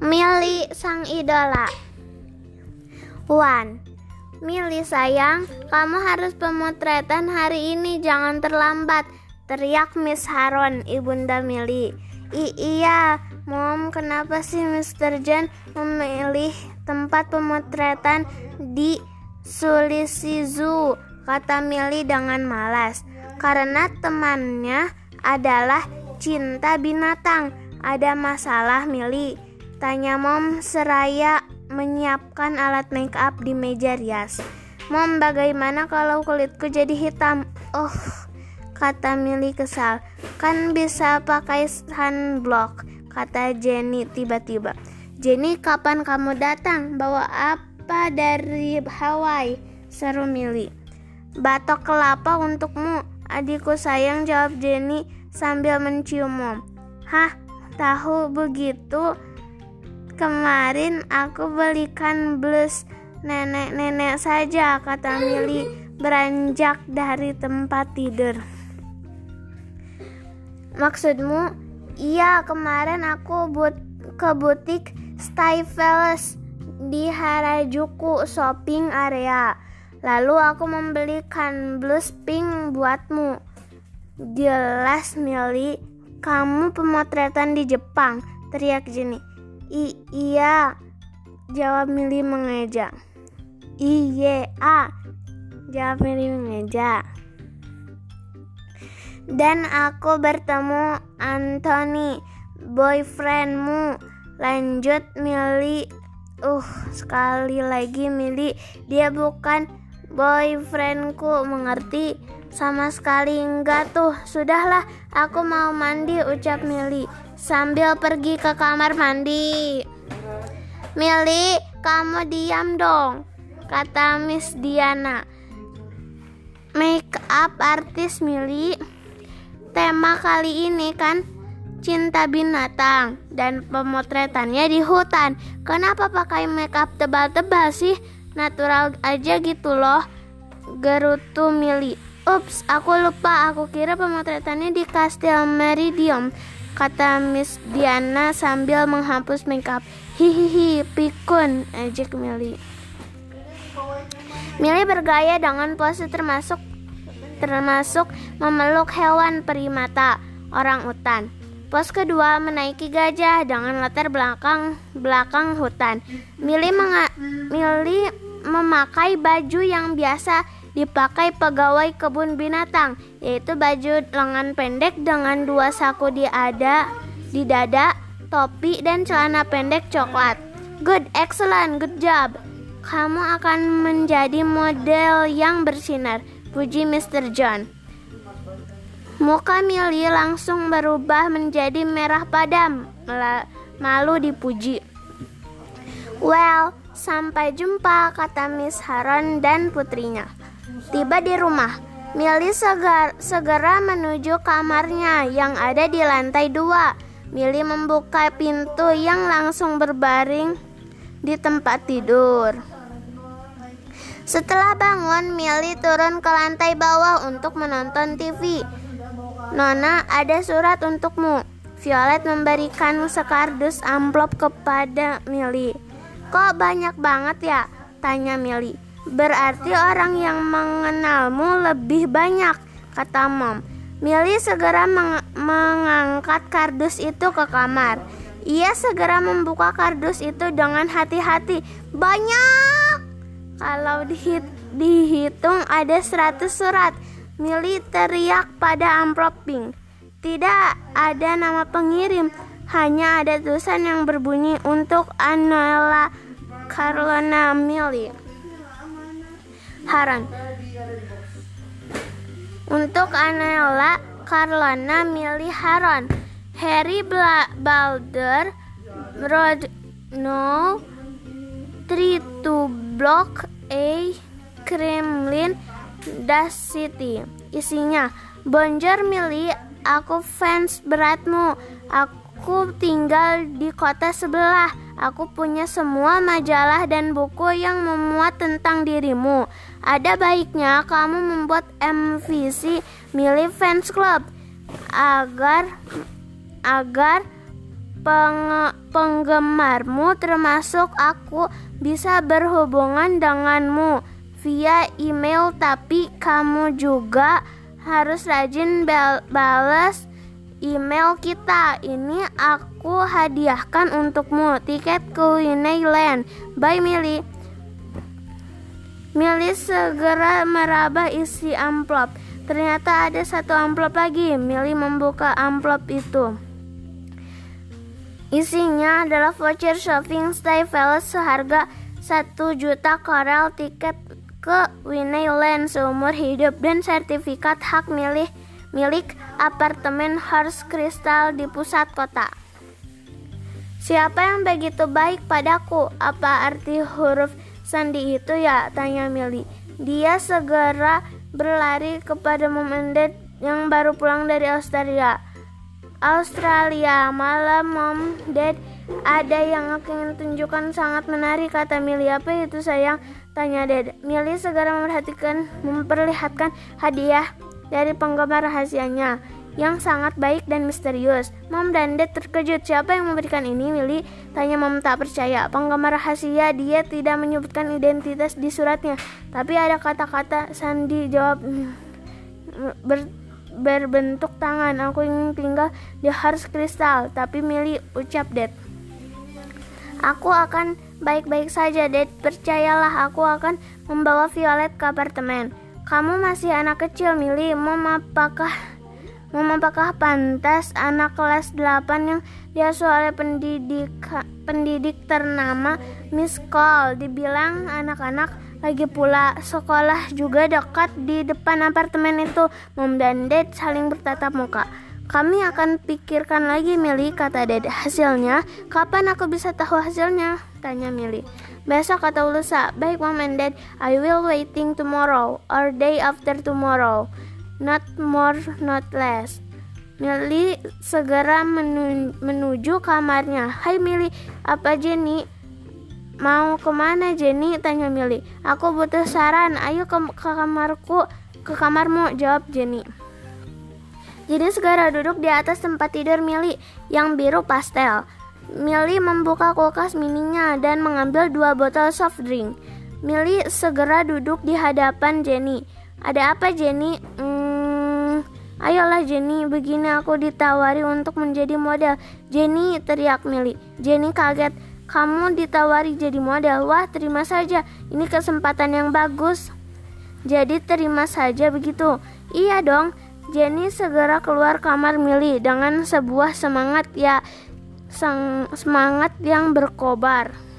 Mili sang idola. Wan, Mili sayang, kamu harus pemotretan hari ini, jangan terlambat. Teriak Miss Haron, ibunda Mili. I iya, Mom, kenapa sih Mr. John memilih tempat pemotretan di Sulisi Zoo? Kata Mili dengan malas. Karena temannya adalah cinta binatang. Ada masalah, Mili? Tanya Mom seraya menyiapkan alat make up di meja rias. Mom, bagaimana kalau kulitku jadi hitam? Oh, kata Mili kesal. Kan bisa pakai sunblock, kata Jenny tiba-tiba. Jenny, kapan kamu datang? Bawa apa dari Hawaii? Seru Mili. Batok kelapa untukmu, adikku sayang jawab Jenny sambil mencium Mom. Hah, tahu begitu? Kemarin aku belikan blus nenek-nenek saja, kata Mili beranjak dari tempat tidur. Maksudmu? Iya, kemarin aku but ke butik Stifles di Harajuku shopping area. Lalu aku membelikan blus pink buatmu. Jelas Mili, kamu pemotretan di Jepang, teriak Jenny. I iya, jawab Mili mengeja. Iya, jawab Mili mengeja. Dan aku bertemu Anthony, boyfriendmu. Lanjut Mili. Uh, sekali lagi Mili, dia bukan boyfriendku, mengerti? Sama sekali enggak tuh. Sudahlah, aku mau mandi, ucap Mili sambil pergi ke kamar mandi. Mili, kamu diam dong, kata Miss Diana. Make up artis Mili. Tema kali ini kan cinta binatang dan pemotretannya di hutan. Kenapa pakai make up tebal-tebal sih? Natural aja gitu loh. Gerutu Mili. Ups, aku lupa. Aku kira pemotretannya di Kastil Meridium kata Miss Diana sambil menghapus makeup. Hihihi, pikun, ejek Milly. Milly bergaya dengan pose termasuk termasuk memeluk hewan primata, orang utan. Pos kedua menaiki gajah dengan latar belakang belakang hutan. Milly, Milly memakai baju yang biasa dipakai pegawai kebun binatang, yaitu baju lengan pendek dengan dua saku di ada di dada, topi dan celana pendek coklat. Good, excellent, good job. Kamu akan menjadi model yang bersinar, puji Mr. John. Muka Millie langsung berubah menjadi merah padam, malu dipuji. Well, sampai jumpa, kata Miss Haron dan putrinya. Tiba di rumah, Milly segar, segera menuju kamarnya yang ada di lantai dua. Milly membuka pintu yang langsung berbaring di tempat tidur. Setelah bangun, Milly turun ke lantai bawah untuk menonton TV. Nona, ada surat untukmu. Violet memberikan sekardus amplop kepada Milly. Kok banyak banget ya? Tanya Milly. Berarti orang yang mengenalmu lebih banyak, kata Mom. Milly segera meng mengangkat kardus itu ke kamar. Ia segera membuka kardus itu dengan hati-hati. Banyak! Kalau dihit dihitung ada 100 surat. Milly teriak pada amplop pink. Tidak ada nama pengirim, hanya ada tulisan yang berbunyi untuk Anuela Carolina Milly. Haran. Untuk Anela Carlona milih Haron. Harry Bla Balder Road No 3 to Block A Kremlin Das City. Isinya Bonjour Millie, aku fans beratmu. Aku tinggal di kota sebelah. Aku punya semua majalah dan buku yang memuat tentang dirimu. Ada baiknya kamu membuat MVC Millie Fans Club agar agar peng penggemarmu termasuk aku bisa berhubungan denganmu via email tapi kamu juga harus rajin balas email kita. Ini aku hadiahkan untukmu tiket ke Wineyland. Bye Milly. Milly segera meraba isi amplop. Ternyata ada satu amplop lagi. Milly membuka amplop itu. Isinya adalah voucher shopping Stay Palace seharga 1 juta korel tiket ke Wineyland seumur hidup dan sertifikat hak milih milik apartemen Horse Crystal di pusat kota. Siapa yang begitu baik padaku? Apa arti huruf sandi itu ya? Tanya Milly. Dia segera berlari kepada Mom and Dad yang baru pulang dari Australia. Australia, malam Mom, Dad, ada yang aku ingin tunjukkan sangat menarik kata Milly. Apa itu sayang? Tanya Dad. Milly segera memperhatikan, memperlihatkan hadiah dari penggemar rahasianya yang sangat baik dan misterius. Mom dan Dad terkejut. Siapa yang memberikan ini, Willy? Tanya Mom tak percaya. Penggemar rahasia dia tidak menyebutkan identitas di suratnya. Tapi ada kata-kata Sandi jawab ber, berbentuk tangan. Aku ingin tinggal di Harus Kristal. Tapi Milly ucap Dad. Aku akan baik-baik saja, Dad. Percayalah, aku akan membawa Violet ke apartemen. Kamu masih anak kecil, Mili. Mom, apakah Mom, apakah pantas anak kelas 8 yang diasuh oleh pendidik pendidik ternama Miss Cole dibilang anak-anak lagi pula sekolah juga dekat di depan apartemen itu. Mom dan Dad saling bertatap muka. Kami akan pikirkan lagi, Mili, kata Dad. Hasilnya, kapan aku bisa tahu hasilnya? Tanya Mili. Besok kata Ulusa, baik mom and dad, I will waiting tomorrow or day after tomorrow. Not more, not less. Mili segera menu menuju kamarnya. Hai Mili, apa Jenny? Mau ke mana Jenny? Tanya Mili. Aku butuh saran. Ayo ke, ke kamarku, ke kamarmu. Jawab Jenny. Jenny segera duduk di atas tempat tidur Mili yang biru pastel. Milly membuka kulkas mininya dan mengambil dua botol soft drink. Milly segera duduk di hadapan Jenny. Ada apa Jenny? Ayolah Jenny, begini aku ditawari untuk menjadi model. Jenny teriak Milly. Jenny kaget. Kamu ditawari jadi model. Wah, terima saja. Ini kesempatan yang bagus. Jadi terima saja begitu. Iya dong. Jenny segera keluar kamar Milly dengan sebuah semangat ya semangat yang berkobar.